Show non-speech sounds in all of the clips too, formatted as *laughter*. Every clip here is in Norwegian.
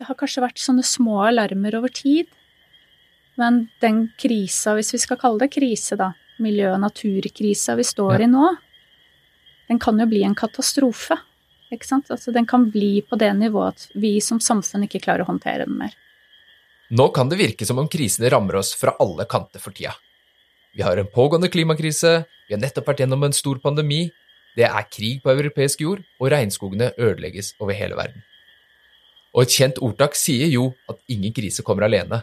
det har kanskje vært sånne små alarmer over tid. Men den krisa, hvis vi skal kalle det krise, da, miljø- og naturkrisa vi står Ja. i nå, den kan jo bli en katastrofe. Ikke sant? Altså, den kan bli på det nivået at vi som samfunn ikke klarer å håndtere den mer. Nå kan det virke som om krisene rammer oss fra alle kanter for tida. Vi har en pågående klimakrise, vi har nettopp vært gjennom en stor pandemi, det er krig på europeisk jord, og regnskogene ødelegges over hele verden. Og et kjent ordtak sier jo at ingen krise kommer alene.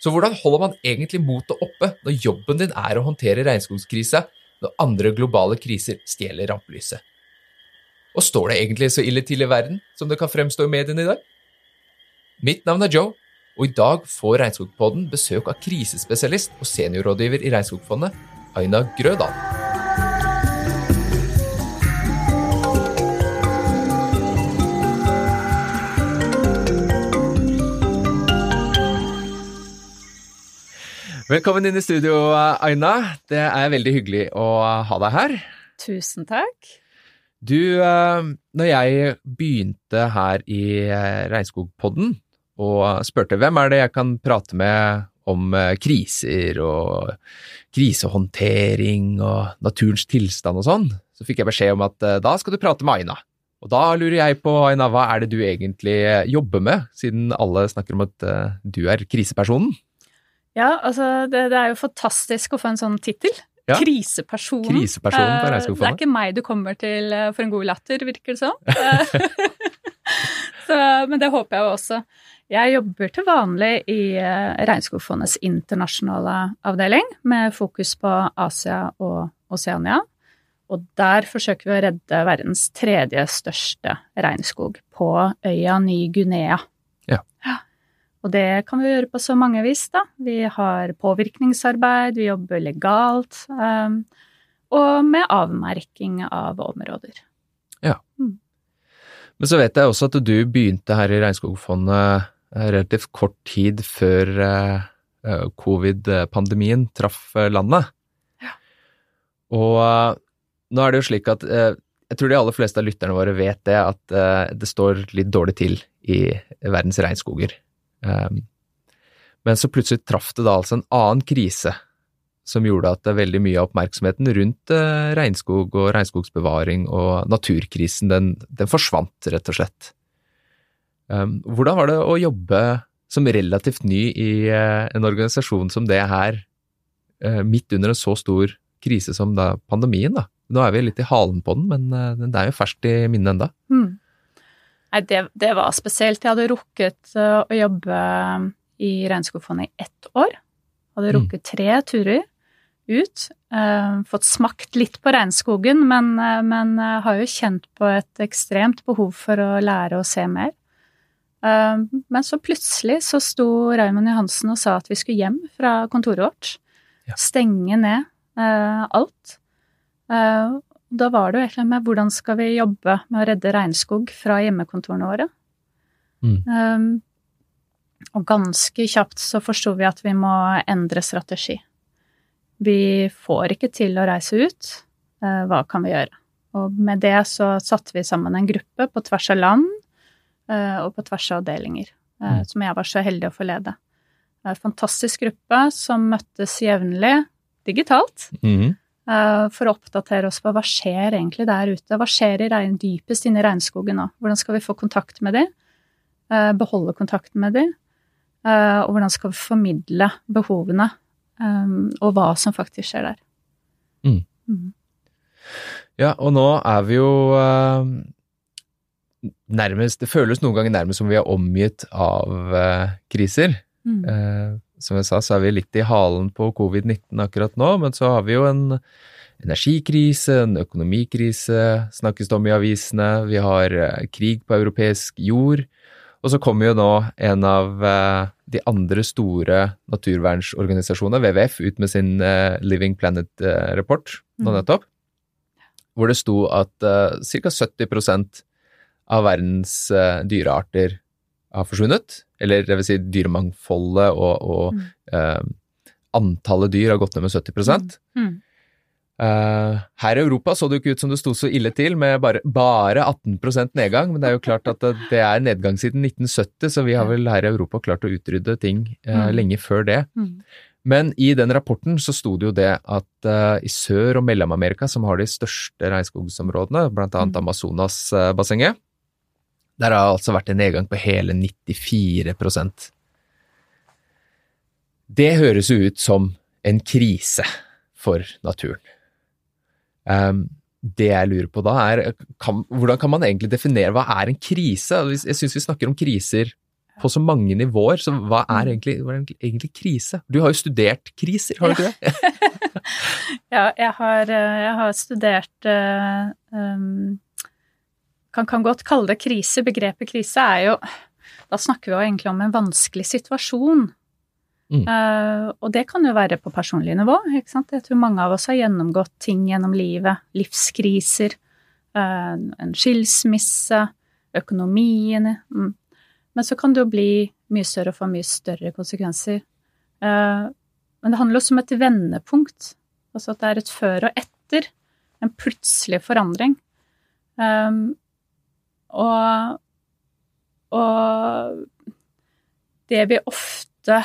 Så hvordan holder man egentlig motet oppe når jobben din er å håndtere regnskogskrisa når andre globale kriser stjeler rampelyset? Og står det egentlig så ille til i verden som det kan fremstå i mediene i dag? Mitt navn er Joe, og i dag får Regnskogpodden besøk av krisespesialist og seniorrådgiver i Regnskogfondet, Aina Grødal. Velkommen inn i studio, Aina. Det er veldig hyggelig å ha deg her. Tusen takk. Du, eh, når jeg begynte her i eh, Regnskogpodden og spurte hvem er det jeg kan prate med om eh, kriser og krisehåndtering og naturens tilstand og sånn, så fikk jeg beskjed om at da skal du prate med Aina. Og da lurer jeg på, Aina, hva er det du egentlig jobber med, siden alle snakker om at du er krisepersonen? Ja, altså, det, det er jo fantastisk å få en sånn tittel. Ja. Krisepersonen. Krisepersonen på Regnskogfondet. Det er ikke meg du kommer til eh, for en god latter, virker det som. *laughs* Så, men det håper jeg jo også. Jeg jobber til vanlig i eh, Regnskogfondets internasjonale avdeling, med fokus på Asia og Oseania. Og der forsøker vi å redde verdens tredje største regnskog, på øya Ny-Guinea. Og det kan vi gjøre på så mange vis, da. Vi har påvirkningsarbeid, vi jobber legalt, um, og med avmerking av områder. Ja. Men så vet jeg også at du begynte her i Regnskogfondet eh, relativt kort tid før eh, eh, covid-pandemien traff landet. Ja. Og nå er det jo slik at jeg tror de aller fleste av lytterne våre vet det, at det står litt dårlig til i verdens regnskoger. Um, men så plutselig traff det da altså en annen krise som gjorde at veldig mye av oppmerksomheten rundt eh, regnskog og regnskogsbevaring og naturkrisen, den, den forsvant, rett og slett. Um, hvordan var det å jobbe som relativt ny i eh, en organisasjon som det her, eh, midt under en så stor krise som da pandemien, da? Nå er vi litt i halen på den, men den er jo ferskt i minnet enda. Hmm. Nei, det, det var spesielt. Jeg hadde rukket uh, å jobbe i Regnskogfondet i ett år. Hadde Mm. rukket tre turer ut. uh, fått smakt litt på regnskogen, men, men har jo kjent på et ekstremt behov for å lære å se mer. Men så plutselig så sto Raymond Johansen og sa at vi skulle hjem fra kontoret vårt. Ja. Stenge ned alt. Da var det jo egentlig med hvordan skal vi jobbe med å redde regnskog fra hjemmekontorene våre. Mm. Um, og ganske kjapt så forsto vi at vi må endre strategi. Vi får ikke til å reise ut. Uh, hva kan vi gjøre? Og med det så satte vi sammen en gruppe på tvers av land uh, og på tvers av avdelinger, uh, Mm. som jeg var så heldig å få lede. En fantastisk gruppe som møttes jevnlig digitalt. Mhm. Eh, for å oppdatere oss på hva skjer egentlig der ute. Hva skjer i regn, dypest inne i regnskogen nå? Hvordan skal vi få kontakt med dem? Eh, beholde kontakten med dem? Eh, og hvordan skal vi formidle behovene, eh, og hva som faktisk skjer der? Mm. Mm. Ja, og nå er vi jo nærmest Det føles noen ganger nærmest som vi er omgitt av kriser. Mm. Som jeg sa, så er vi litt i halen på covid-19 akkurat nå, men så har vi jo en energikrise, en økonomikrise, snakkes det om i avisene, vi har eh, krig på europeisk jord, og så kommer jo nå en av eh, de andre store naturvernsorganisasjonene, WWF, ut med sin eh, Living Planet-rapport nå Mm. nettopp, hvor det sto at ca. 70% av verdens dyrearter har forsvunnet. Eller det vil si dyremangfoldet og, og Mm. eh, antallet dyr har gått ned med 70 Mm. Uh, her i Europa så det jo ikke ut som det sto så ille til, med bare, bare 18% nedgang. Men det er jo klart at det er nedgang siden 1970, så vi har vel her i Europa klart å utrydde ting uh, lenge før det. Mm. Men i den rapporten så sto det jo det at uh, i Sør- og Mellom-Amerika, som har de største regnskogsområdene, mm. Amazonasbassenget, der har altså vært en nedgang på hele 94% Det høres jo ut som en krise for naturen. Um, det jeg lurer på da, er kan, hvordan kan man egentlig definere hva er en krise? Jeg syns vi snakker om kriser på så mange nivåer, så hva er egentlig, hva er egentlig krise? Du har jo studert kriser, har du ikke det? ja, *laughs* jeg har, eh, jeg har studert um, kan, kan godt kalle det krise. Begrepet krise er jo Da snakker vi jo egentlig om en vanskelig situasjon. Mm. Uh, og det kan jo være på personlig nivå. ikke sant? Jeg tror mange av oss har gjennomgått ting gjennom livet. Livskriser, uh, en skilsmisse, økonomien. Mm. Men så kan det jo bli mye større og få mye større konsekvenser. Uh, men det handler også om et vendepunkt. Altså at det er et før og etter. En plutselig forandring. Um, og, og det vi ofte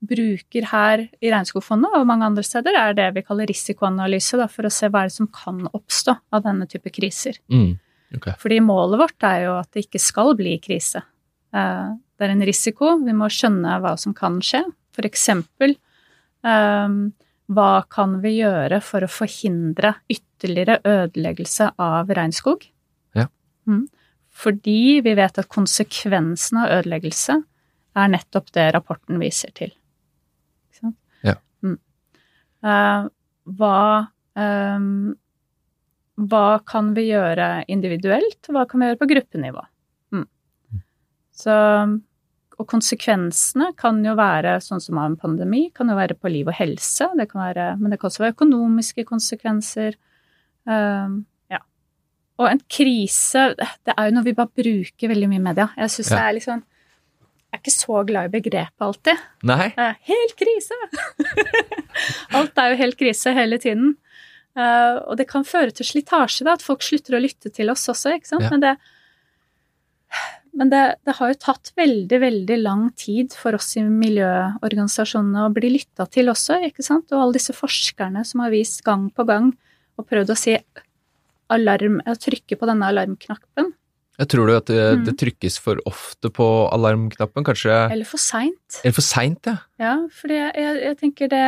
bruker her i Regnskogfondet og mange andre steder, er det vi kaller risikoanalyse, da, for å se hva det som kan oppstå av denne type kriser. Mm, okay. Fordi målet vårt er jo at det ikke skal bli krise. Eh, det er en risiko, vi må skjønne hva som kan skje. For eksempel um, hva kan vi gjøre for å forhindre ytterligere ødeleggelse av regnskog? Ja. Mm. Fordi vi vet at konsekvensen av ødeleggelse er nettopp det rapporten viser til. Uh, hva um, Hva kan vi gjøre individuelt, hva kan vi gjøre på gruppenivå? Mm. Så og konsekvensene kan jo være sånn som av en pandemi, kan jo være på liv og helse, det kan være, men det kan også være økonomiske konsekvenser. Um, ja. Og en krise, det er jo noe vi bare bruker veldig mye i media. Jeg syns ja. det er litt sånn jeg er ikke så glad i begrepet alltid. Nei. Helt krise! *laughs* Alt er jo helt krise hele tiden. Uh, og det kan føre til slitasje, da, at folk slutter å lytte til oss også, ikke sant. Ja. Men, det, men det, det, har jo tatt veldig, veldig lang tid for oss i miljøorganisasjonene å bli lytta til også, ikke sant. Og alle disse forskerne som har vist gang på gang og prøvd å si alarm, å trykke på denne alarmknappen. Jeg tror du at det, mm. det, trykkes for ofte på alarmknappen, kanskje? Eller for seint. Eller for seint, ja. Ja, for jeg, jeg, jeg, tenker det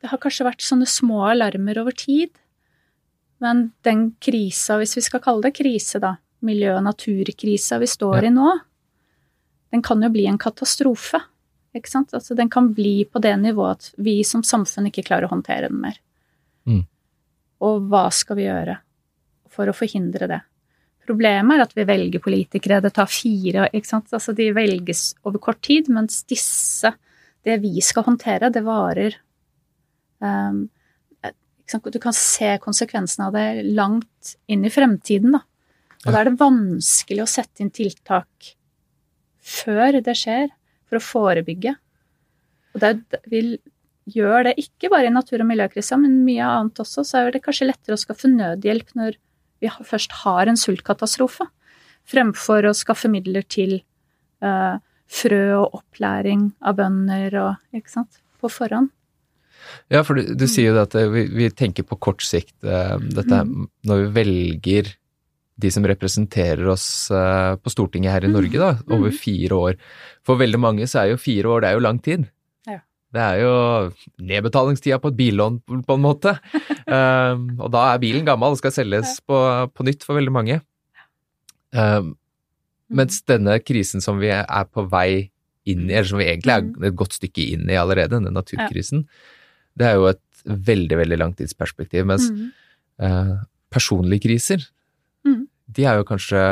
Det har kanskje vært sånne små alarmer over tid. Men den krisa, hvis vi skal kalle det krise, da, miljø- og naturkrisa vi står ja. i nå, den kan jo bli en katastrofe. Ikke sant? Altså, den kan bli på det nivået at vi som samfunn ikke klarer å håndtere den mer. Mm. Og hva skal vi gjøre for å forhindre det? Problemet er at vi velger politikere, det tar fire ikke sant? Altså de velges over kort tid, mens disse, det vi skal håndtere, det varer um, Du kan se konsekvensene av det langt inn i fremtiden, da. Og da er det vanskelig å sette inn tiltak før det skjer, for å forebygge. Og det, vil gjør det ikke bare i natur- og miljøkrisa, men mye annet også, så er det kanskje lettere å skaffe nødhjelp når vi først har en sultkatastrofe, fremfor å skaffe midler til uh, frø og opplæring av bønder og ikke sant, på forhånd. Ja, for du, du sier jo at eh, vi, vi, tenker på kort sikt. Uh, dette mm. når vi velger de som representerer oss uh, på Stortinget her i mm. Norge, da, over mm. fire år. For veldig mange så er jo fire år det er jo lang tid. Det er jo nedbetalingstida på et billån, på en måte. um, *laughs* og da er bilen gammel og skal selges på, på nytt for veldig mange. Um, mens denne krisen som vi er på vei inn i, eller som vi egentlig er mm. et godt stykke inn i allerede, denne naturkrisen, det er jo et veldig, veldig langtidsperspektiv. Mens mm. uh, personlige kriser, mm. de er jo kanskje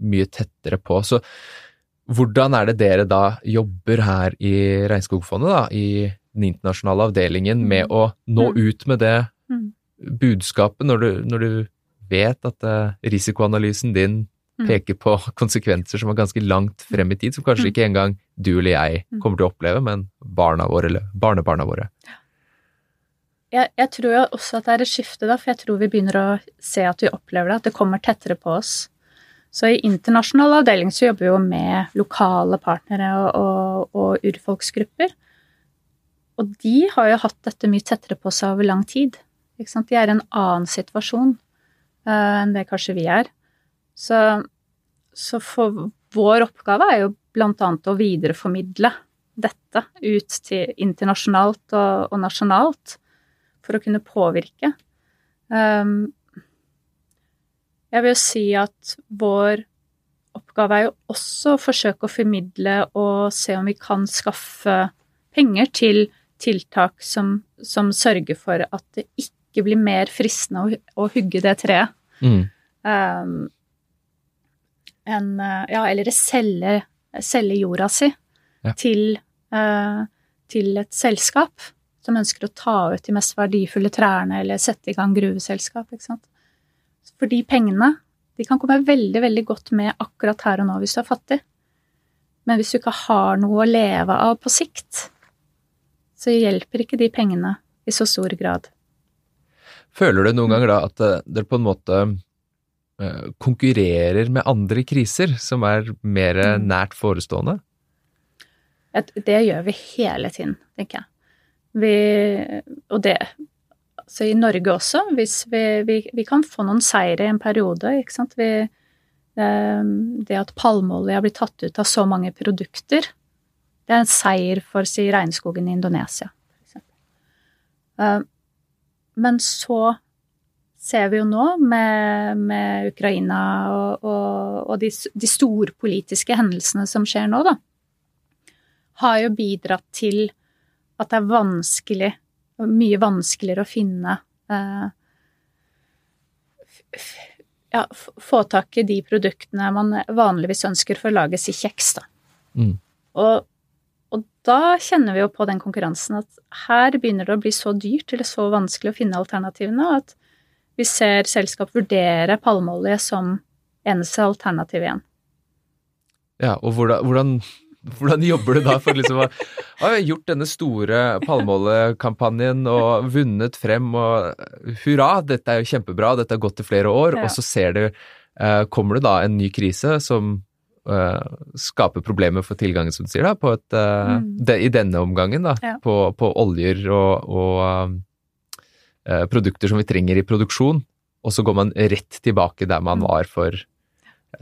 mye tettere på. Så hvordan er det dere da jobber her i Regnskogfondet, da, i den internasjonale avdelingen, med mm. å nå mm. ut med det mm. budskapet, når du, når du vet at uh, risikoanalysen din peker på *laughs* konsekvenser som er ganske langt frem i tid, som kanskje ikke engang du eller jeg kommer til å oppleve, men barna våre eller barnebarna våre? jeg, jeg, tror også at det er et skifte, da, for jeg tror vi begynner å se at vi opplever det, at det kommer tettere på oss. Så i internasjonal avdeling så jobber vi jo med lokale partnere og, og, og urfolksgrupper. Og de har jo hatt dette mye tettere på seg over lang tid. De er i en annen situasjon uh, enn det kanskje vi er. Så, så for vår oppgave er jo annet å videreformidle dette ut til internasjonalt og, og nasjonalt for å kunne påvirke. Um, jeg vil jo si at vår oppgave er jo også å forsøke å formidle og se om vi kan skaffe penger til tiltak som, som sørger for at det ikke blir mer fristende å, å hugge det treet. Mm. Um, en, ja, eller selge, selge jorda si ja. til, uh, til et selskap som ønsker å ta ut de mest verdifulle trærne eller sette i gang gruveselskap. ikke sant? For de pengene de kan komme veldig, veldig godt med akkurat her og nå hvis du er fattig. Men hvis du ikke har noe å leve av på sikt, så hjelper ikke de pengene i så stor grad. Føler du noen ganger da at eh, dere på en måte eh, konkurrerer med andre kriser som er mer mm. nært forestående? Det gjør vi hele tiden, tenker jeg. Vi, og det Så i Norge også, hvis vi, vi, vi kan få noen seire i en periode, ikke sant. Vi, ehm, det at palmeolje har blitt tatt ut av så mange produkter, det er en seier for si regnskogen i Indonesia. Ehm, men så ser vi jo nå med, med Ukraina og, og, og de, de storpolitiske hendelsene som skjer nå, da, har jo bidratt til at det er vanskelig, mye vanskeligere å finne eh, ja, få tak i de produktene man vanligvis ønsker for å lage si kjeks, da. Mm. Og, og, da kjenner vi jo på den konkurransen at her begynner det å bli så dyrt eller så vanskelig å finne alternativene, at vi ser selskap vurdere palmeolje som eneste alternativ igjen. Ja, og hvordan, hvordan *laughs* hvordan jobber du da for liksom å ha gjort denne store palmeoljekampanjen og vunnet frem og hurra, dette er jo kjempebra, dette har gått i flere år, ja. og så ser du eh, Kommer det da en ny krise som eh, skaper problemer for tilgangen, som du sier, da, på et, eh, mm. de, i denne omgangen, da, ja. på, på, oljer og, og eh, produkter som vi trenger i produksjon, og så går man rett tilbake der man mm. var for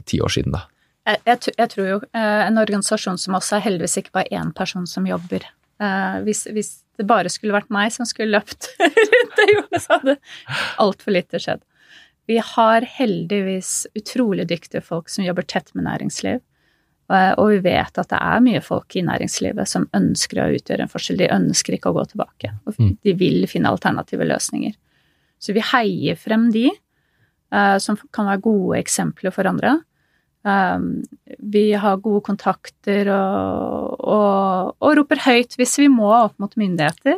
ti år siden, da. Jeg, jeg, jeg, tror jo eh, en organisasjon som oss er heldigvis ikke bare én person som jobber. Eh, hvis, hvis, det bare skulle vært meg som skulle løpt *laughs* rundt det jordet, så hadde altfor lite skjedd. Vi har heldigvis utrolig dyktige folk som jobber tett med næringsliv. Eh, og vi vet at det er mye folk i næringslivet som ønsker å utgjøre en forskjell. De ønsker ikke å gå tilbake. Og mm. de vil finne alternative løsninger. Så vi heier frem de, som kan være gode eksempler for andre. Um, vi har gode kontakter og, og, og, roper høyt hvis vi må opp mot myndigheter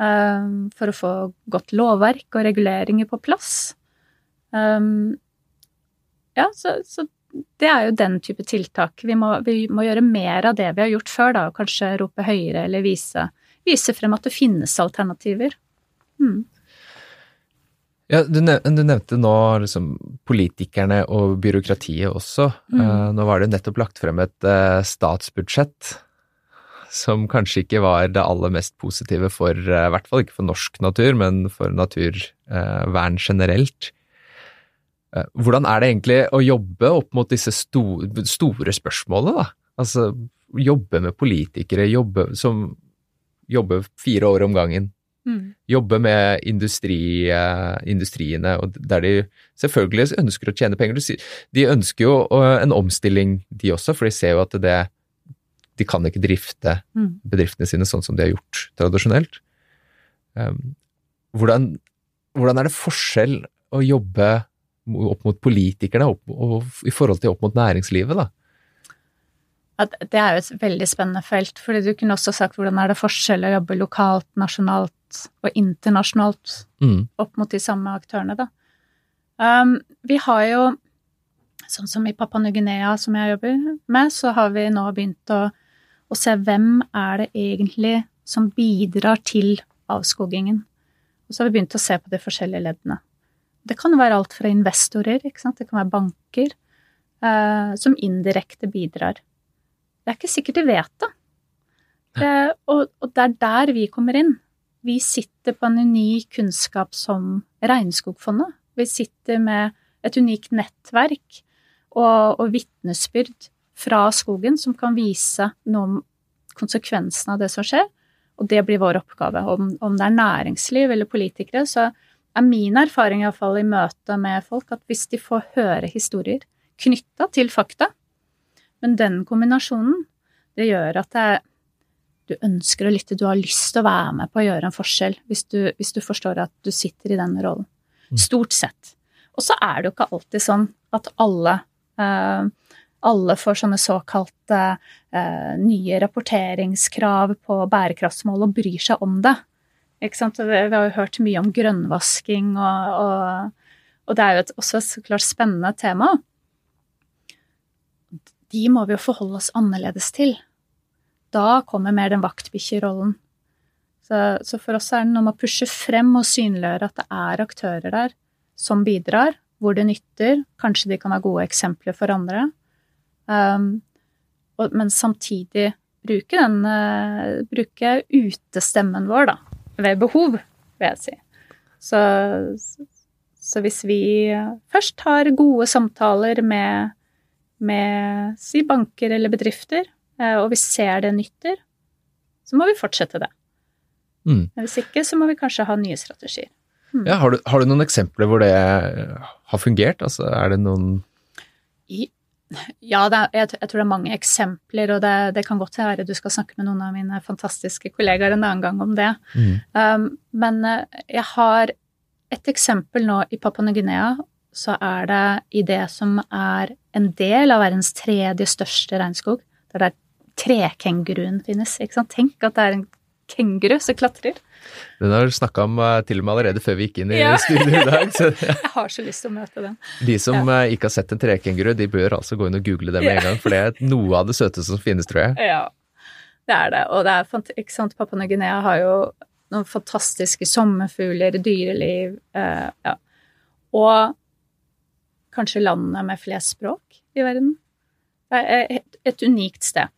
um, for å få godt lovverk og reguleringer på plass. Um, ja, så, så, det er jo den type tiltak. Vi må, vi må, gjøre mer av det vi har gjort før, da, kanskje rope høyere eller vise, vise frem at det finnes alternativer. Mm. Ja, du, nevnte nå liksom, politikerne og byråkratiet også. Mm. Uh, nå var det nettopp lagt frem et uh, statsbudsjett som kanskje ikke var det aller mest positive for, uh, i hvert fall ikke for norsk natur, men for naturvern generelt. Hvordan er det egentlig å jobbe opp mot disse store, store spørsmålene, da? Altså jobbe med politikere, jobbe som jobbe fire år om gangen Mm. Jobbe med industri, uh, industriene, og der de selvfølgelig ønsker å tjene penger. De ønsker jo en omstilling, de også, for de ser jo at det, de kan ikke drifte mm. bedriftene sine sånn som de har gjort tradisjonelt. Um, hvordan, hvordan, er det forskjell å jobbe opp mot politikerne opp, og, i forhold til opp mot næringslivet, da? At det er jo et veldig spennende felt, fordi du kunne også sagt hvordan er det forskjell å jobbe lokalt, nasjonalt og internasjonalt mm. opp mot de samme aktørene, da. Um, vi har jo, sånn som i Papua Ny-Guinea som jeg jobber med, så har vi nå begynt å, å, se hvem er det egentlig som bidrar til avskogingen. Og så har vi begynt å se på de forskjellige leddene. Det kan være alt fra investorer, det kan være banker, eh, som indirekte bidrar. Det er ikke sikkert de vet det. det og, og, det er der vi kommer inn. Vi sitter på en unik kunnskap som Regnskogfondet. Vi sitter med et unikt nettverk og, og vitnesbyrd fra skogen som kan vise noe om konsekvensene av det som skjer. Og det blir vår oppgave. Om, om det er næringsliv eller politikere, så er min erfaring iallfall i møte med folk at hvis de får høre historier knytta til fakta, men den kombinasjonen, det gjør at det du ønsker å lytte, du har lyst til å være med på å gjøre en forskjell hvis du, hvis du forstår at du sitter i den rollen. Mm. Stort sett. Og så er det jo ikke alltid sånn at alle eh, alle får sånne såkalte eh, nye rapporteringskrav på bærekraftsmål og bryr seg om det. Ikke sant? Vi har jo hørt mye om grønnvasking, og, og, og det er jo et, også et så klart spennende tema. De må vi jo forholde oss annerledes til. Da kommer mer den vaktbikkjerollen. Så, så for oss er det noe med å pushe frem og synliggjøre at det er aktører der som bidrar, hvor det nytter. Kanskje de kan ha gode eksempler for andre. Um, og, men samtidig bruke den uh, Bruke utestemmen vår, da ved behov, vil jeg si. Så, så hvis vi først har gode samtaler med, med si banker eller bedrifter, eh, og vi ser det nytter, så må vi fortsette det. Mm. Hvis ikke, så må vi kanskje ha nye strategier. Mm. Ja, har, du, har, du, noen eksempler hvor det har fungert? Altså, er det noen I, ja, er, jeg, jeg, tror det er mange eksempler, og det, det, kan godt være du skal snakke med noen av mine fantastiske kollegaer en annen gang om det. Mm. Um, men uh, jeg har et eksempel nå i Papua Ny-Guinea. Så er det i det som er en del av verdens tredje største regnskog, der det er trekenguruen finnes. Ikke sant? Tenk at det er en kenguru som klatrer. Den har du snakka om uh, til og med allerede før vi gikk inn i ja. studio i dag. Så, ja. *laughs* Jeg har så lyst til å møte den. De som ja. uh, ikke har sett en trekenguru, de bør altså gå inn og google det med en gang, for det er noe av det søteste som finnes, tror jeg. Ja, det er det. Og det er, ikke sant, Papua Ny-Guinea har jo noen fantastiske sommerfugler, dyreliv, eh, ja. Og kanskje landet med flest språk i verden. Det er et, et unikt sted.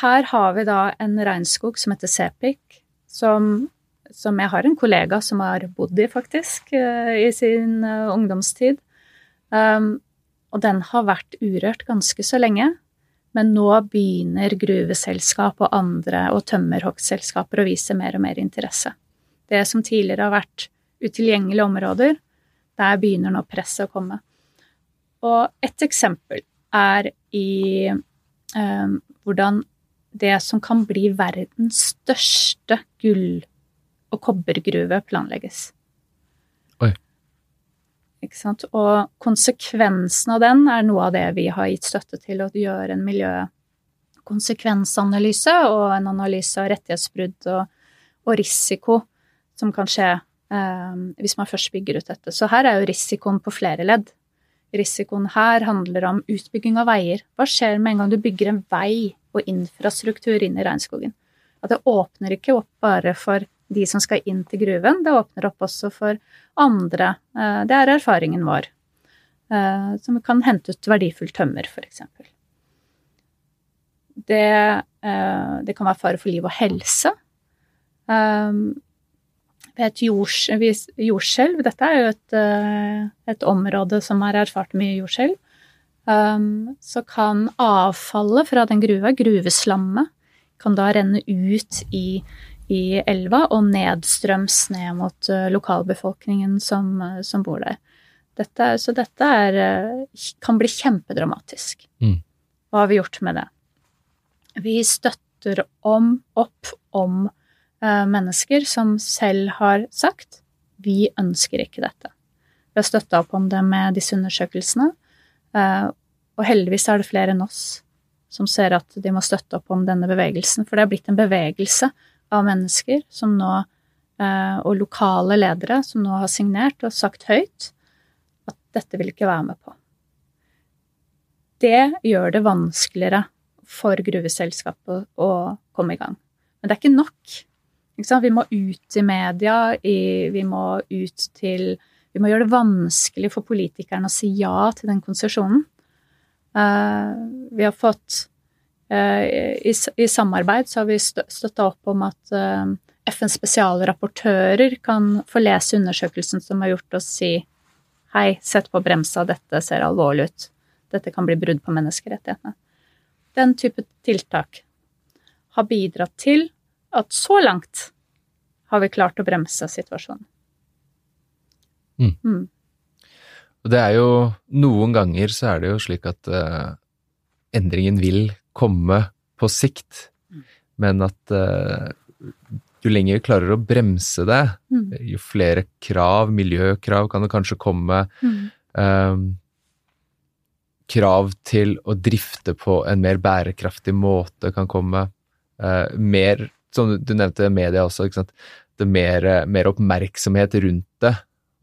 Her har vi da en regnskog som heter Sepik, som, som, jeg har en kollega som har bodd i, faktisk, eh, i sin uh, ungdomstid. Um, og den har vært urørt ganske så lenge. Men nå begynner gruveselskap og andre og tømmerhoggselskaper å vise mer og mer interesse. Det som tidligere har vært utilgjengelige områder, der begynner nå presset å komme. Og et eksempel er i eh, hvordan det som kan bli verdens største gull- og kobbergruve planlegges. Oi. Ikke sant? Og konsekvensen av den er noe av det vi har gitt støtte til, å gjøre en miljøkonsekvensanalyse og en analyse av rettighetsbrudd og, og risiko som kan skje eh, hvis man først bygger ut dette. Så her er jo risikoen på flere ledd. Risikoen her handler om utbygging av veier. Hva skjer med en gang du bygger en vei og infrastruktur inn i regnskogen. At det åpner ikke opp bare for de som skal inn til gruven, det åpner opp også for andre. Eh, det er erfaringen vår. Eh, som kan hente ut verdifull tømmer, f.eks. Det, eh, det kan være fare for liv og helse. Et jordskjelv Dette er jo et, et område som har erfart mye jordskjelv um, så kan avfallet fra den gruva, gruveslammet, kan da renne ut i, i elva og nedstrøms ned mot uh, lokalbefolkningen som, uh, som, bor der. Dette, så dette er, kan bli kjempedramatisk. Mm. Hva har vi gjort med det? Vi støtter om, opp om mennesker som selv har sagt vi ønsker ikke dette. Vi har støtta opp om det med disse undersøkelsene. Eh, og heldigvis er det flere enn oss som ser at de må støtte opp om denne bevegelsen. For det er blitt en bevegelse av mennesker som nå, eh, og lokale ledere som nå har signert og sagt høyt at dette vil ikke være med på. Det gjør det vanskeligere for gruveselskapet å komme i gang. Men det er ikke nok. Vi må ut i media, vi må ut til Vi må gjøre det vanskelig for politikerne å si ja til den konsesjonen. Uh, vi har fått uh, i, i, samarbeid så har vi støtta opp om at uh, FNs spesialrapportører kan få lese undersøkelsen som har gjort oss si hei, sett på bremsa, dette ser alvorlig ut, dette kan bli brudd på menneskerettighetene. Den type tiltak har bidratt til at så langt har vi klart å bremse situasjonen. Mm. Mm. Det er jo Noen ganger så er det jo slik at uh, endringen vil komme på sikt, mm. men at uh, jo lenger vi klarer å bremse det, mm. jo flere krav, miljøkrav kan det kanskje komme. Mm. Um, krav til å drifte på en mer bærekraftig måte kan komme. Uh, mer, som du nevnte media også, ikke sant. Det mer, mer oppmerksomhet rundt det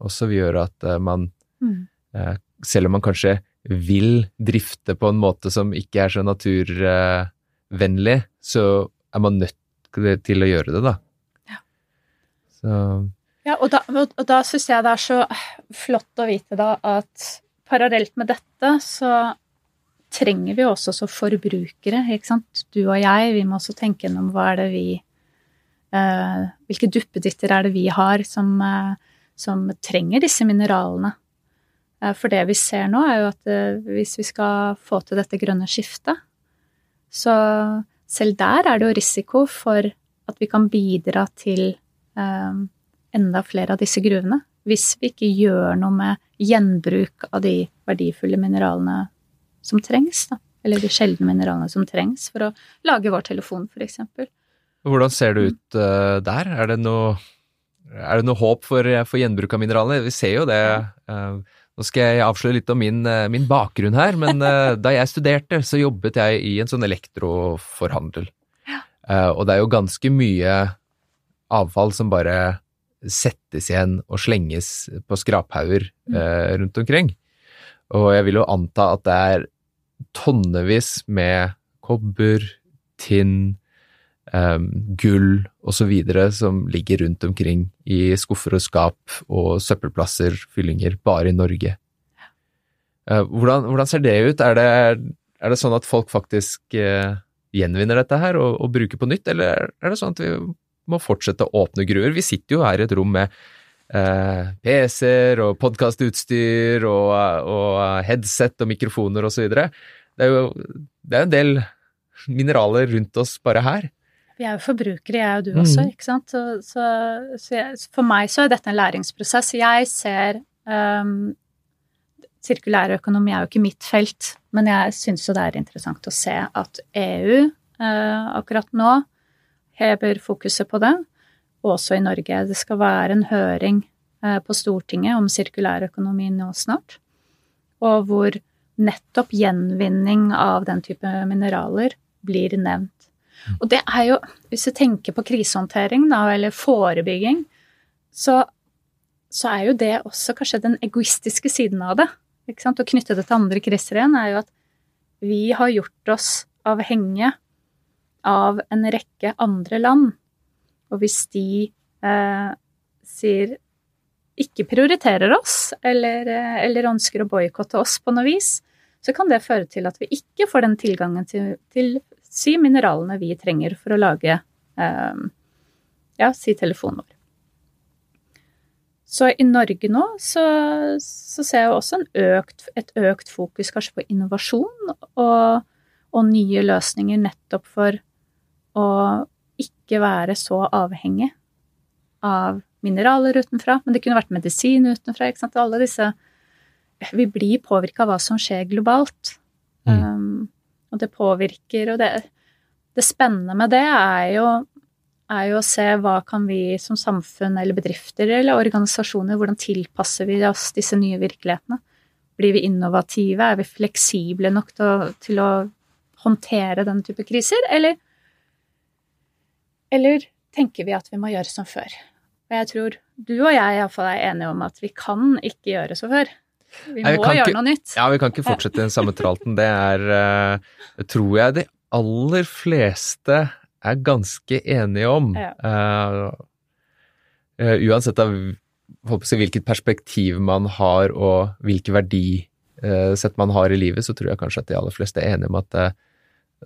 også vil gjøre at uh, man, mm. uh, selv om man kanskje vil drifte på en måte som ikke er så naturvennlig, så er man nødt til å gjøre det, da. Så Ja, og da, og da syns jeg det er så flott å vite da at parallelt med dette så trenger vi også som forbrukere, ikke sant. Du og jeg, vi må også tenke gjennom hva er det vi eh, Hvilke duppeditter er det vi har som, eh, som trenger disse mineralene? Eh, for det vi ser nå, er jo at eh, hvis vi skal få til dette grønne skiftet, så selv der er det jo risiko for at vi kan bidra til Eh, enda flere av disse gruvene. Hvis vi ikke gjør noe med gjenbruk av de verdifulle mineralene som trengs, da. Eller de sjeldne mineralene som trengs for å lage vår telefon, f.eks. Hvordan ser det ut uh, der? Er det noe, er det noe håp for, for, gjenbruk av mineralene? Vi ser jo det. Uh, nå skal jeg avsløre litt om min, min bakgrunn her, men *laughs* da jeg studerte, så jobbet jeg i en sånn elektroforhandel. Ja. og det er jo ganske mye avfall som bare settes igjen og slenges på skraphauger mm. eh, rundt omkring. Og jeg vil jo anta at det er tonnevis med kobber, tinn, um, gull osv. som ligger rundt omkring i skuffer og skap og søppelplasser, fyllinger, bare i Norge. Uh, hvordan, hvordan, ser det ut? Er det, er det sånn at folk faktisk uh, gjenvinner dette her og, og bruker på nytt, eller er det sånn at vi må fortsette å åpne gruer? Vi sitter jo her i et rom med eh, PC-er og podkastutstyr og, og, headset og mikrofoner videre Det er jo det er en del mineraler rundt oss bare her. Vi er jo forbrukere, jeg og du også, mm. ikke sant. Så, så, så jeg, for meg så er dette en læringsprosess. Jeg ser um, Sirkulær økonomi er jo ikke mitt felt, men jeg syns jo det er interessant å se at EU uh, eh, akkurat nå hever fokuset på det, og også i Norge. Det skal være en høring eh, på Stortinget om sirkulærøkonomi nå snart, og hvor nettopp gjenvinning av den type mineraler blir nevnt. Og det er jo, hvis du tenker på krisehåndtering, da, eller forebygging, så, så, er jo det også kanskje den egoistiske siden av det. Ikke sant? Å knytte det til andre kriser igjen er jo at vi har gjort oss avhengige av en rekke andre land. Og hvis de eh, sier ikke prioriterer oss, eller, eh, eller ønsker å boikotte oss på noe vis, så kan det føre til at vi ikke får den tilgangen til, til si mineralene vi trenger for å lage eh, ja, si telefonen vår. Så i Norge nå så, så ser jeg også økt, et økt fokus kanskje på innovasjon og, og nye løsninger nettopp for å ikke være så avhengig av mineraler utenfra. Men det kunne vært medisin utenfra. ikke sant? Alle disse Vi blir påvirka av hva som skjer globalt. Mm. Um, og det påvirker Og det, det spennende med det er jo, er jo å se hva kan vi som samfunn eller bedrifter eller organisasjoner, hvordan tilpasser vi oss disse nye virkelighetene? Blir vi innovative? Er vi fleksible nok til å, til å håndtere den type kriser? Eller eller tenker vi at vi må gjøre som før? Og jeg tror du og jeg iallfall er enige om at vi kan ikke gjøre som før. Vi må gjøre ikke, noe nytt. Ja, vi kan ikke fortsette den samme tralten. Det er, uh, tror jeg, de aller fleste er ganske enige om. Ja. Uh, uh, uansett av hvilket perspektiv man har og hvilke verdisett man har i livet, så tror jeg kanskje at de aller fleste er enige om at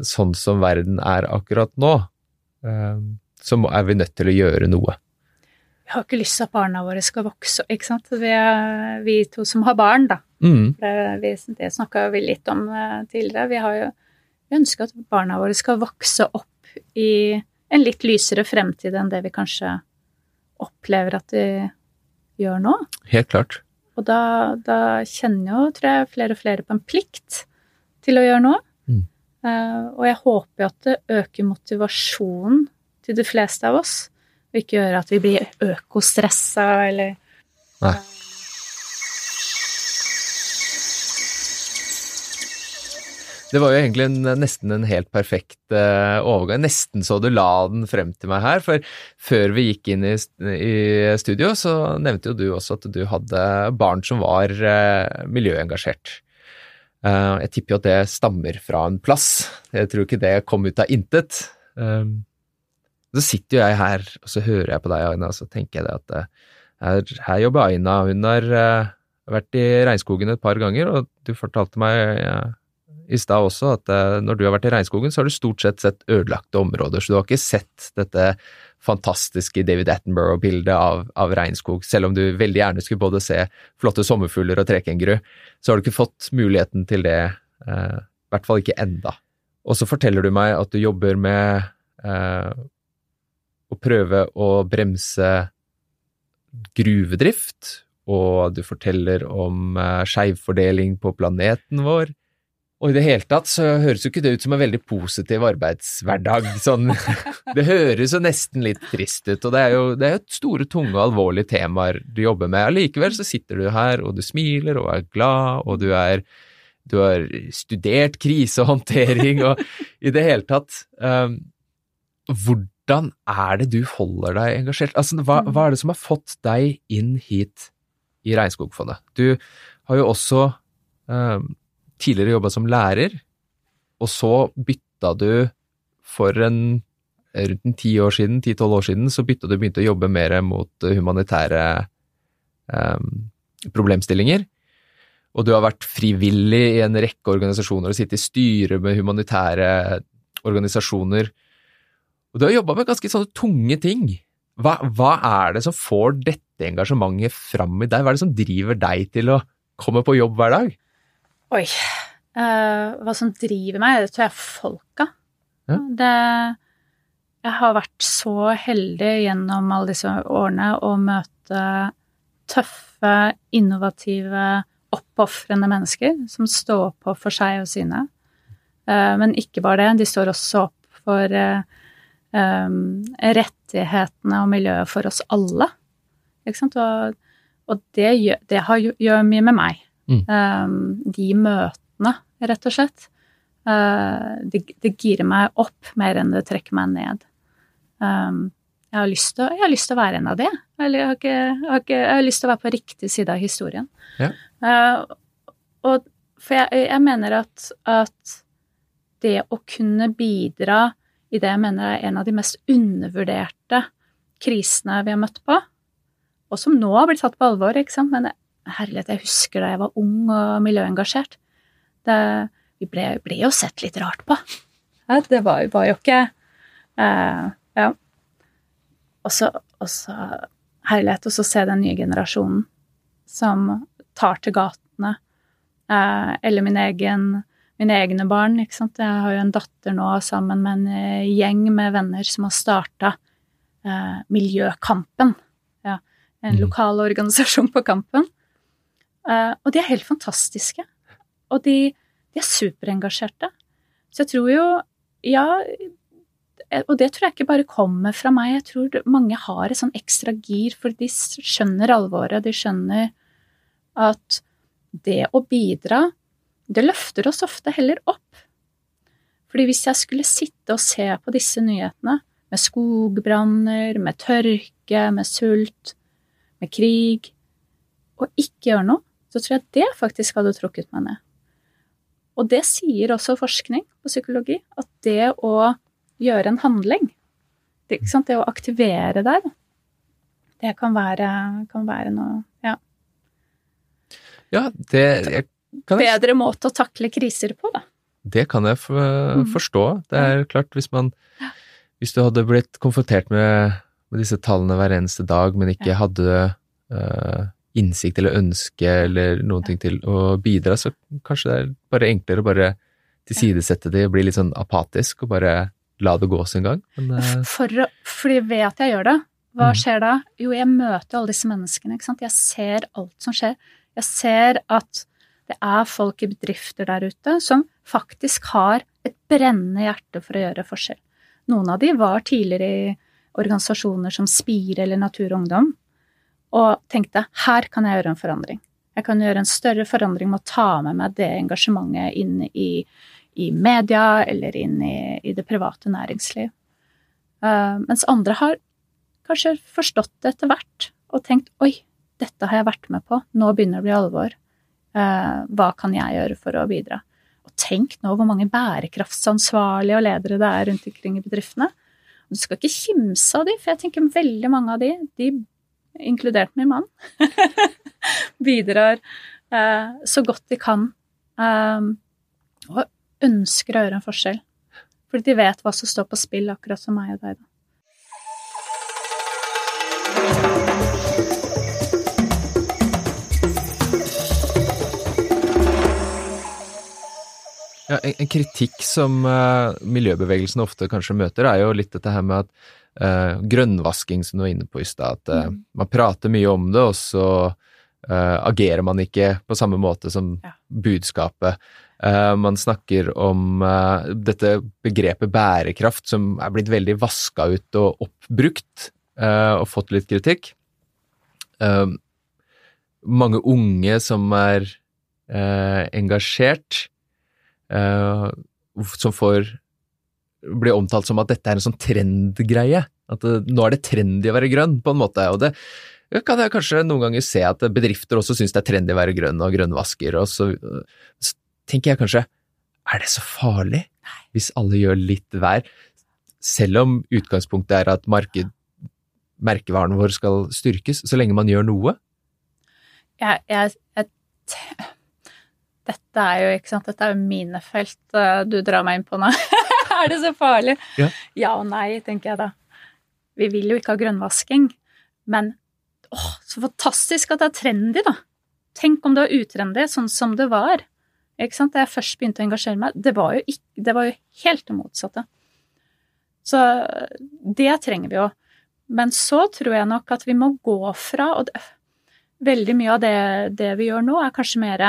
sånn som verden er akkurat nå, så er vi nødt til å gjøre noe. Vi har ikke lyst til at barna våre skal vokse, ikke sant. Vi, vi to som har barn, da. Mm. Det, det snakka vi litt om tidligere. Vi har jo ønska at barna våre skal vokse opp i en litt lysere fremtid enn det vi kanskje opplever at de gjør nå. Helt klart. Og da, da kjenner jo, tror jeg, flere og flere på en plikt til å gjøre noe. Uh, og jeg håper at det øker motivasjonen til de fleste av oss, og ikke gjør at vi blir økostressa eller Nei. Det var jo egentlig en, nesten en helt perfekt uh, overgang. Nesten så du la den frem til meg her. For før vi gikk inn i, i studio, så nevnte jo du også at du hadde barn som var uh, miljøengasjert. Uh, jeg tipper jo at det stammer fra en plass. Jeg tror ikke det kom ut av intet. så sitter jo jeg her, og så hører jeg på deg, Aina, og så tenker jeg at her, her jobber Aina. Hun har vært i regnskogen et par ganger, og du fortalte meg i stad også at når du har vært i regnskogen, så har du stort sett sett ødelagte områder, så du har ikke sett dette fantastiske David Attenborough-bildet av, av, regnskog. Selv om du veldig gjerne skulle både se flotte sommerfugler og trekenguru, så har du ikke fått muligheten til det, eh, i hvert fall ikke enda. Og så forteller du meg at du jobber med eh, å prøve å bremse gruvedrift, og du forteller om uh, skjevfordeling på planeten vår. Og i det hele tatt så høres jo ikke det ut som en veldig positiv arbeidshverdag. Sånn, *laughs* det høres jo nesten litt trist ut, og det er jo, det er jo store, tunge og alvorlige temaer du jobber med. Allikevel så sitter du her, og du smiler og er glad, og du er du har studert krisehåndtering og i det hele tatt um, Hvordan er det du holder deg engasjert? Altså, hva, hva, er det som har fått deg inn hit i Regnskogfondet? Du har jo også um, tidligere jobba som lærer, og så bytta du for en rundt en ti år siden, ti-tolv år siden, så bytta du begynte å jobbe mer mot humanitære um, problemstillinger. Og du har vært frivillig i en rekke organisasjoner og sittet i styret med humanitære organisasjoner. Og du har jobba med ganske sånne tunge ting. Hva, hva, er det som får dette engasjementet fram i deg? Hva er det som driver deg til å komme på jobb hver dag? Oi. Uh, hva som driver meg, det tror jeg er folka. Ja. Det Jeg har vært så heldig gjennom alle disse årene å møte tøffe, innovative, oppofrende mennesker som står på for seg og sine. Uh, men ikke bare det, de står også opp for uh, um, rettighetene og miljøet for oss alle. Ikke sant? Og, og det, gjør, det har, gjør mye med meg. Mm. Um, de møtene, rett og slett. Uh, det, det girer meg opp mer enn det trekker meg ned. Um, jeg, har lyst til, jeg har lyst til å være en av de. Eller jeg har, ikke, jeg, har ikke, jeg har lyst til å være på riktig side av historien. Ja. Uh, og for jeg, jeg mener at, at, det å kunne bidra i det jeg mener er en av de mest undervurderte krisene vi har møtt på, og som nå har blitt tatt på alvor, ikke sant, men Herlighet, jeg husker da jeg var ung og miljøengasjert. Det, vi ble, ble, jo sett litt rart på. Ja, det var, var, jo ikke eh, Ja. Og så, Herlighet, og så se den nye generasjonen som tar til gatene. Eh, eller min egen, mine egne barn. ikke sant? Jeg har jo en datter nå sammen med en eh, gjeng med venner som har starta eh, Miljøkampen. Ja, en mm. lokal organisasjon på Kampen. Uh, og de er helt fantastiske. Og de, de, er superengasjerte. Så jeg tror jo Ja, og det tror jeg ikke bare kommer fra meg. Jeg tror mange har et sånn ekstra gir, for de skjønner alvoret. De skjønner at det å bidra, det løfter oss ofte heller opp. Fordi hvis jeg skulle sitte og se på disse nyhetene, med skogbranner, med tørke, med sult, med krig, og ikke gjøre noe, så tror jeg det faktisk hadde trukket meg ned. Og det sier også forskning på psykologi, at det å gjøre en handling. Det, det å aktivere der, det kan være, kan være noe Ja. Ja, det jeg, Bedre måte å takle kriser på, da. det kan jeg Mm. forstå. Det er klart, hvis man Hvis du hadde blitt konfrontert med, med disse tallene hver eneste dag, men ikke hadde eh, innsikt eller ønske eller noen ting til å bidra, så kanskje det er bare enklere å bare tilsidesette det og bli litt sånn apatisk og bare la det gå sin gang. Men, eh, For, fordi ved at jeg gjør det, hva Mm. skjer da? Jo, jeg møter jo alle disse menneskene, ikke sant. Jeg ser alt som skjer. Jeg ser at det er folk i bedrifter der ute som faktisk har et brennende hjerte for å gjøre forskjell. Noen av de var tidligere i organisasjoner som Spire eller Natur og Ungdom, og tenkte her kan jeg gjøre en forandring. Jeg kan gjøre en større forandring med å ta med meg det engasjementet inn i, i media eller inn i, i det private næringsliv. Uh, mens andre har kanskje forstått det etter hvert og tenkt oi, dette har jeg vært med på, nå begynner det å bli alvor. Uh, hva kan jeg gjøre for å bidra? Og tenk nå hvor mange bærekraftsansvarlige og ledere det er rundt omkring i bedriftene. Du skal ikke kimse av de, for jeg tenker veldig mange av de, de inkludert min mann, *laughs* bidrar eh, så godt de kan eh, og ønsker å gjøre en forskjell. Fordi de vet hva som står på spill, akkurat som meg og deg. da. Ja, en, kritikk som uh, miljøbevegelsen ofte kanskje møter, er jo litt dette her med at eh, grønnvasking, som du var inne på i stad, at uh, Mm. man prater mye om det, og så uh, agerer man ikke på samme måte som Ja. budskapet. Man snakker om dette begrepet bærekraft, som er blitt veldig vaska ut og oppbrukt, og fått litt kritikk. Mange unge som er engasjert, som får blir omtalt som at dette er en sånn trendgreie. At det, nå er det trendy å være grønn, på en måte. Og det kan jeg kanskje noen ganger se at bedrifter også syns det er trendy å være grønn og grønnvasker. Og så, så tenker jeg kanskje, er det så farlig hvis alle gjør litt hver? Selv om utgangspunktet er at marked, merkevaren vår skal styrkes, så lenge man gjør noe. Jeg, jeg, jeg, dette er jo, ikke sant, dette er jo mine felt eh, du drar meg inn på nå. *laughs* *laughs* er det så farlig? Ja. ja og nei, tenker jeg da. Vi vil jo ikke ha grønnvasking, men åh, så fantastisk at det er trendy, da. Tenk om det var utrendy, sånn som det var. Ikke sant? Da jeg først begynte å engasjere meg, det var jo, ikke, det var jo helt det motsatte. Så det trenger vi jo. Men så tror jeg nok at vi må gå fra og det, Veldig mye av det, det vi gjør nå, er kanskje mer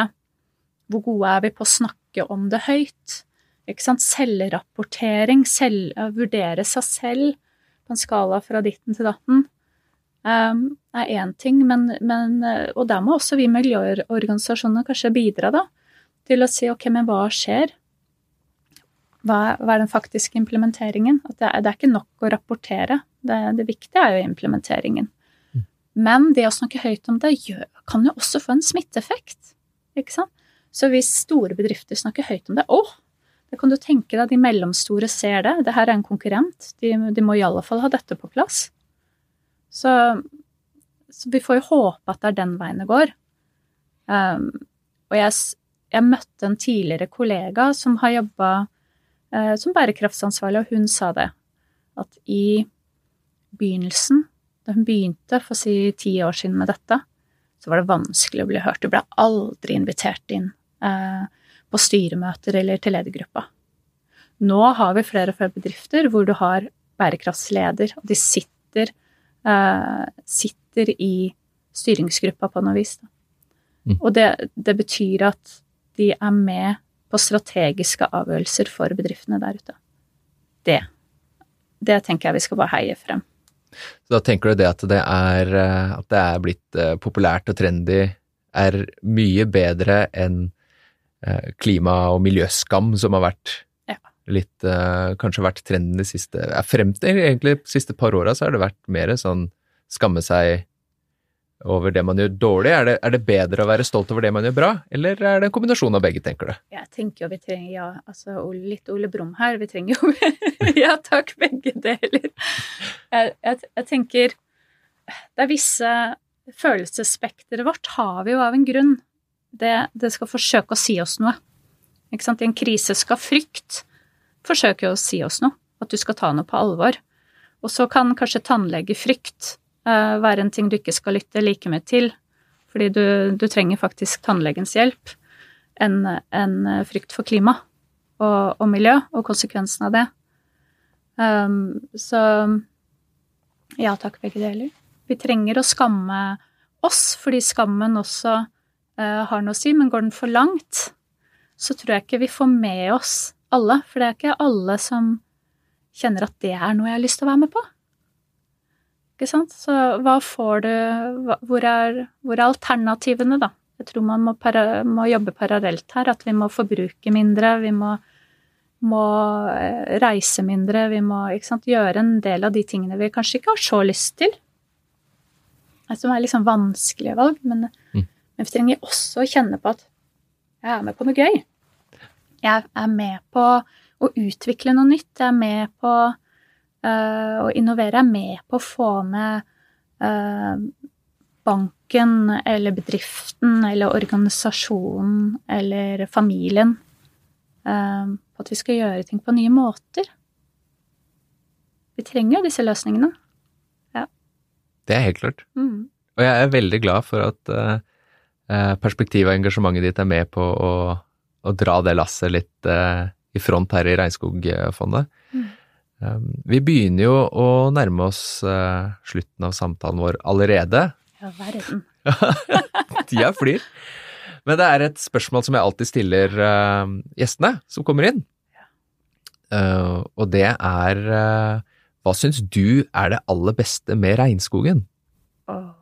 hvor gode er vi på å snakke om det høyt? Ikke sant? Selvrapportering, selv, vurdere seg selv på en skala fra ditten til datten, um, er én ting, men, men Og der må også vi miljøorganisasjonene kanskje bidra, da, til å si ok, men hva skjer? Hva, hva er den faktiske implementeringen? At det, er, det er ikke nok å rapportere. Det, det viktige er jo implementeringen. Men det å snakke høyt om det gjør, kan jo også få en smitteeffekt. Ikke sant? Så hvis store bedrifter snakker høyt om det Å, det kan du tenke deg, de mellomstore ser det. Det her er en konkurrent. De, de må i alle fall ha dette på plass. Så, så vi får jo håpe at det er den veien det går. Um, og jeg, jeg, møtte en tidligere kollega som har jobba uh, som bærekraftsansvarlig, og hun sa det. At i begynnelsen da hun begynte for å si ti år siden med dette, så var det vanskelig å bli hørt. Du ble aldri invitert inn eh, på styremøter eller til ledergruppa. Nå har vi flere og flere bedrifter hvor du har bærekraftsleder, og de sitter, eh, sitter i styringsgruppa på noe vis. Mm. Og det, det betyr at de er med på strategiske avgjørelser for bedriftene der ute. Det. Det tenker jeg vi skal bare heie frem. Så da tenker du det at det er, eh, at det er blitt eh, populært og trendy, er mye bedre enn klima- og miljøskam, som har vært Ja. litt eh, Kanskje vært trenden de siste ja, Frem til egentlig de siste par åra så har det vært mer sånn skamme seg over det man gjør dårlig? Er det, er det bedre å være stolt over det man gjør bra, eller er det en kombinasjon av begge, tenker du? Jeg tenker jo vi trenger, ja, altså litt Ole Brumm her, vi trenger jo *laughs* Ja takk, begge deler. Jeg, jeg, jeg tenker Det er visse Følelsesspekteret vårt har vi jo av en grunn. Det, det skal forsøke å si oss noe. Ikke sant? I en krise skal frykt forsøke å si oss noe. At du skal ta noe på alvor. Og så kan kanskje tannlegefrykt uh, være en ting du ikke skal lytte like mye til, fordi du, du trenger faktisk tannlegens hjelp, enn en frykt for klima og, og, miljø og konsekvensen av det. Um, så ja takk, begge deler. Vi trenger å skamme oss, fordi skammen også har noe å si, men går den for langt, så tror jeg ikke vi får med oss alle, for det er ikke alle som kjenner at det er noe jeg har lyst til å være med på. Ikke sant? Så hva får du Hvor er, hvor er alternativene, da? Jeg tror man må, para, må, jobbe parallelt her. At vi må forbruke mindre, vi må, må eh, reise mindre, vi må sant, gjøre en del av de tingene vi kanskje ikke har så lyst til. Som er liksom vanskelige valg, men. Men vi trenger også å kjenne på at jeg er med på noe gøy. Jeg er med på å utvikle noe nytt. Jeg er med på øh, å innovere. Jeg er med på å få med øh, banken eller bedriften eller organisasjonen eller familien øh, på at vi skal gjøre ting på nye måter. Vi trenger jo disse løsningene. Ja. Det er helt klart. Mm. Og jeg er veldig glad for at perspektivet og engasjementet ditt er med på å, å dra det lasset litt i front her i Regnskogfondet. Mm. Um, vi begynner jo å nærme oss uh, slutten av samtalen vår allerede. Ja, verden. *laughs* Tida flyr. Men det er et spørsmål som jeg alltid stiller uh, gjestene som kommer inn. Uh, og det er Hva syns du er det aller beste med regnskogen? Oh.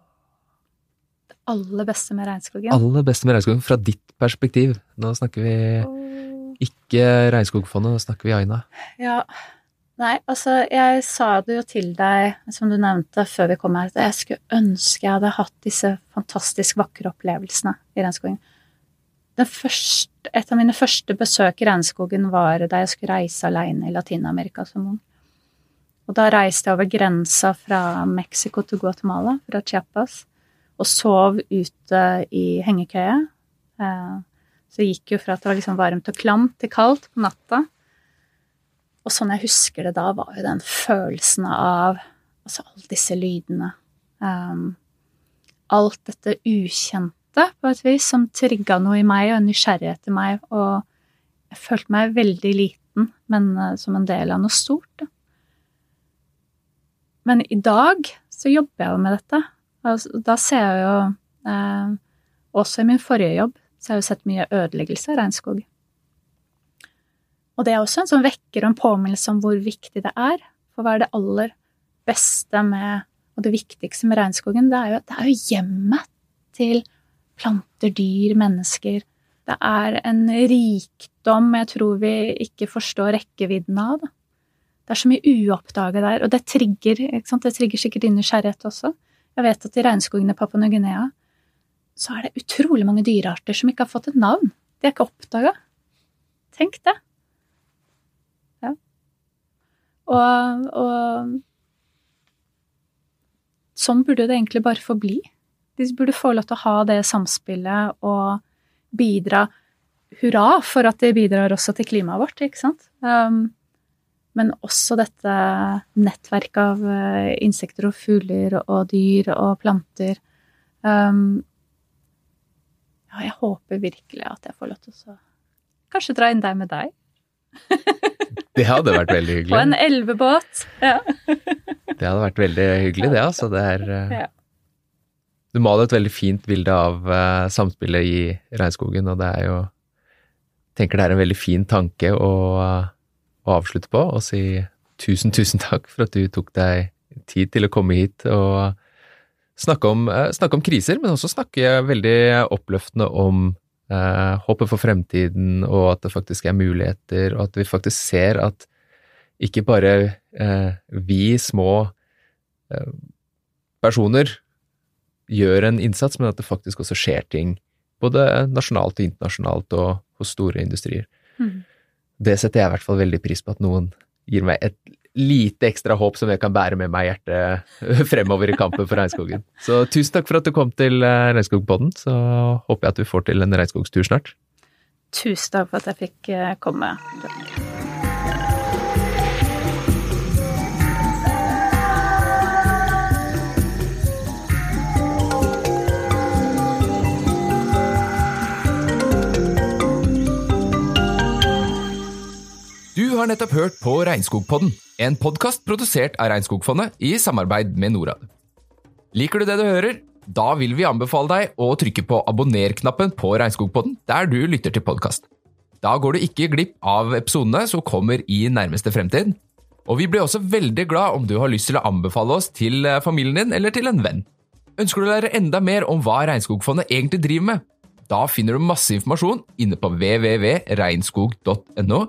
Aller beste med regnskogen? Aller beste med regnskogen, fra ditt perspektiv. Nå snakker vi ikke Regnskogfondet, nå snakker vi Aina. Ja. Nei, altså, jeg sa det jo til deg, som du nevnte før vi kom her, at jeg skulle ønske jeg hadde hatt disse fantastisk vakre opplevelsene i regnskogen. Første, et av mine første besøk i regnskogen var da jeg skulle reise alene i Latin-Amerika som ung. Og da reiste jeg over grensa fra Mexico til Guatemala, fra Chiapas, og sov ute i hengekøye. Eh, så det gikk jo fra at det var liksom varmt og klamt til kaldt på natta. Og sånn jeg husker det da, var jo den følelsen av altså alle disse lydene. Um, alt dette ukjente, på et vis, som trigga noe i meg, og en nysgjerrighet i meg. Og jeg følte meg veldig liten, men uh, som en del av noe stort. Men i dag så jobber jeg jo med dette. Altså, da ser jeg jo, eh, også i min forrige jobb, så jeg har jo sett mye ødeleggelse av regnskog. Og det er også en sånn vekker og en påminnelse om hvor viktig det er. For hva er det aller beste med, og det viktigste med regnskogen? Det er jo, det er jo hjemmet til planter, dyr, mennesker. Det er en rikdom jeg tror vi ikke forstår rekkevidden av. Det er så mye uoppdaga der, og det trigger, det trigger sikkert din nysgjerrighet også. Jeg vet at i regnskogene i Papua Ny-Guinea så er det utrolig mange dyrearter som ikke har fått et navn. De er ikke oppdaga. Tenk det. Ja. Og, og sånn burde det egentlig bare forbli. De burde få lov til å ha det samspillet og bidra Hurra for at de bidrar også til klimaet vårt, ikke sant? Um, men også dette nettverket av uh, insekter og fugler og dyr og planter. Um, ja, jeg håper virkelig at jeg får lov til å kanskje dra inn deg med deg. *laughs* det hadde vært veldig hyggelig. På en elvebåt. Ja. *laughs* det hadde vært veldig hyggelig, det, altså. Det er ja. Du maler et veldig fint bilde av uh, samspillet i regnskogen, og det er jo tenker det er en veldig fin tanke å, å avslutte på, og si tusen, tusen takk for at du tok deg tid til å komme hit og snakke om, eh, snakke om kriser, men også snakke veldig oppløftende om eh, håpet for fremtiden, og at det faktisk er muligheter, og at vi faktisk ser at ikke bare eh, vi små eh, personer gjør en innsats, men at det faktisk også skjer ting både nasjonalt og internasjonalt og hos store industrier. Mm. Det setter jeg i hvert fall veldig pris på, at noen gir meg et lite ekstra håp som jeg kan bære med meg i hjertet *laughs* fremover i kampen for regnskogen. Så tusen takk for at du kom til eh, Regnskogpodden, så håper jeg at du får til en regnskogstur snart. Tusen takk for at jeg fikk eh, komme. Har nettopp hørt på Regnskogpodden, en podkast produsert av Regnskogfondet i samarbeid med Norad. Liker du det du hører? Da vil vi anbefale deg å trykke på abonner-knappen på Regnskogpodden der du lytter til podkast. Da går du ikke glipp av episodene som kommer i nærmeste fremtid. Og vi blir også veldig glad om du har lyst til å anbefale oss til eh, familien din eller til en venn. Ønsker du å lære enda mer om hva Regnskogfondet egentlig driver med? Da finner du masse informasjon inne på www.regnskog.no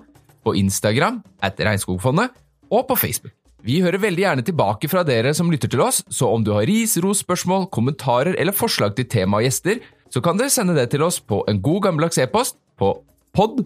på Instagram at Regnskogfondet og på Facebook. Vi hører veldig gjerne tilbake fra dere som lytter til oss, så om du har ris, ros, spørsmål, kommentarer eller forslag til tema og gjester, så kan dere sende det til oss på en god gammeldags e-post på pod.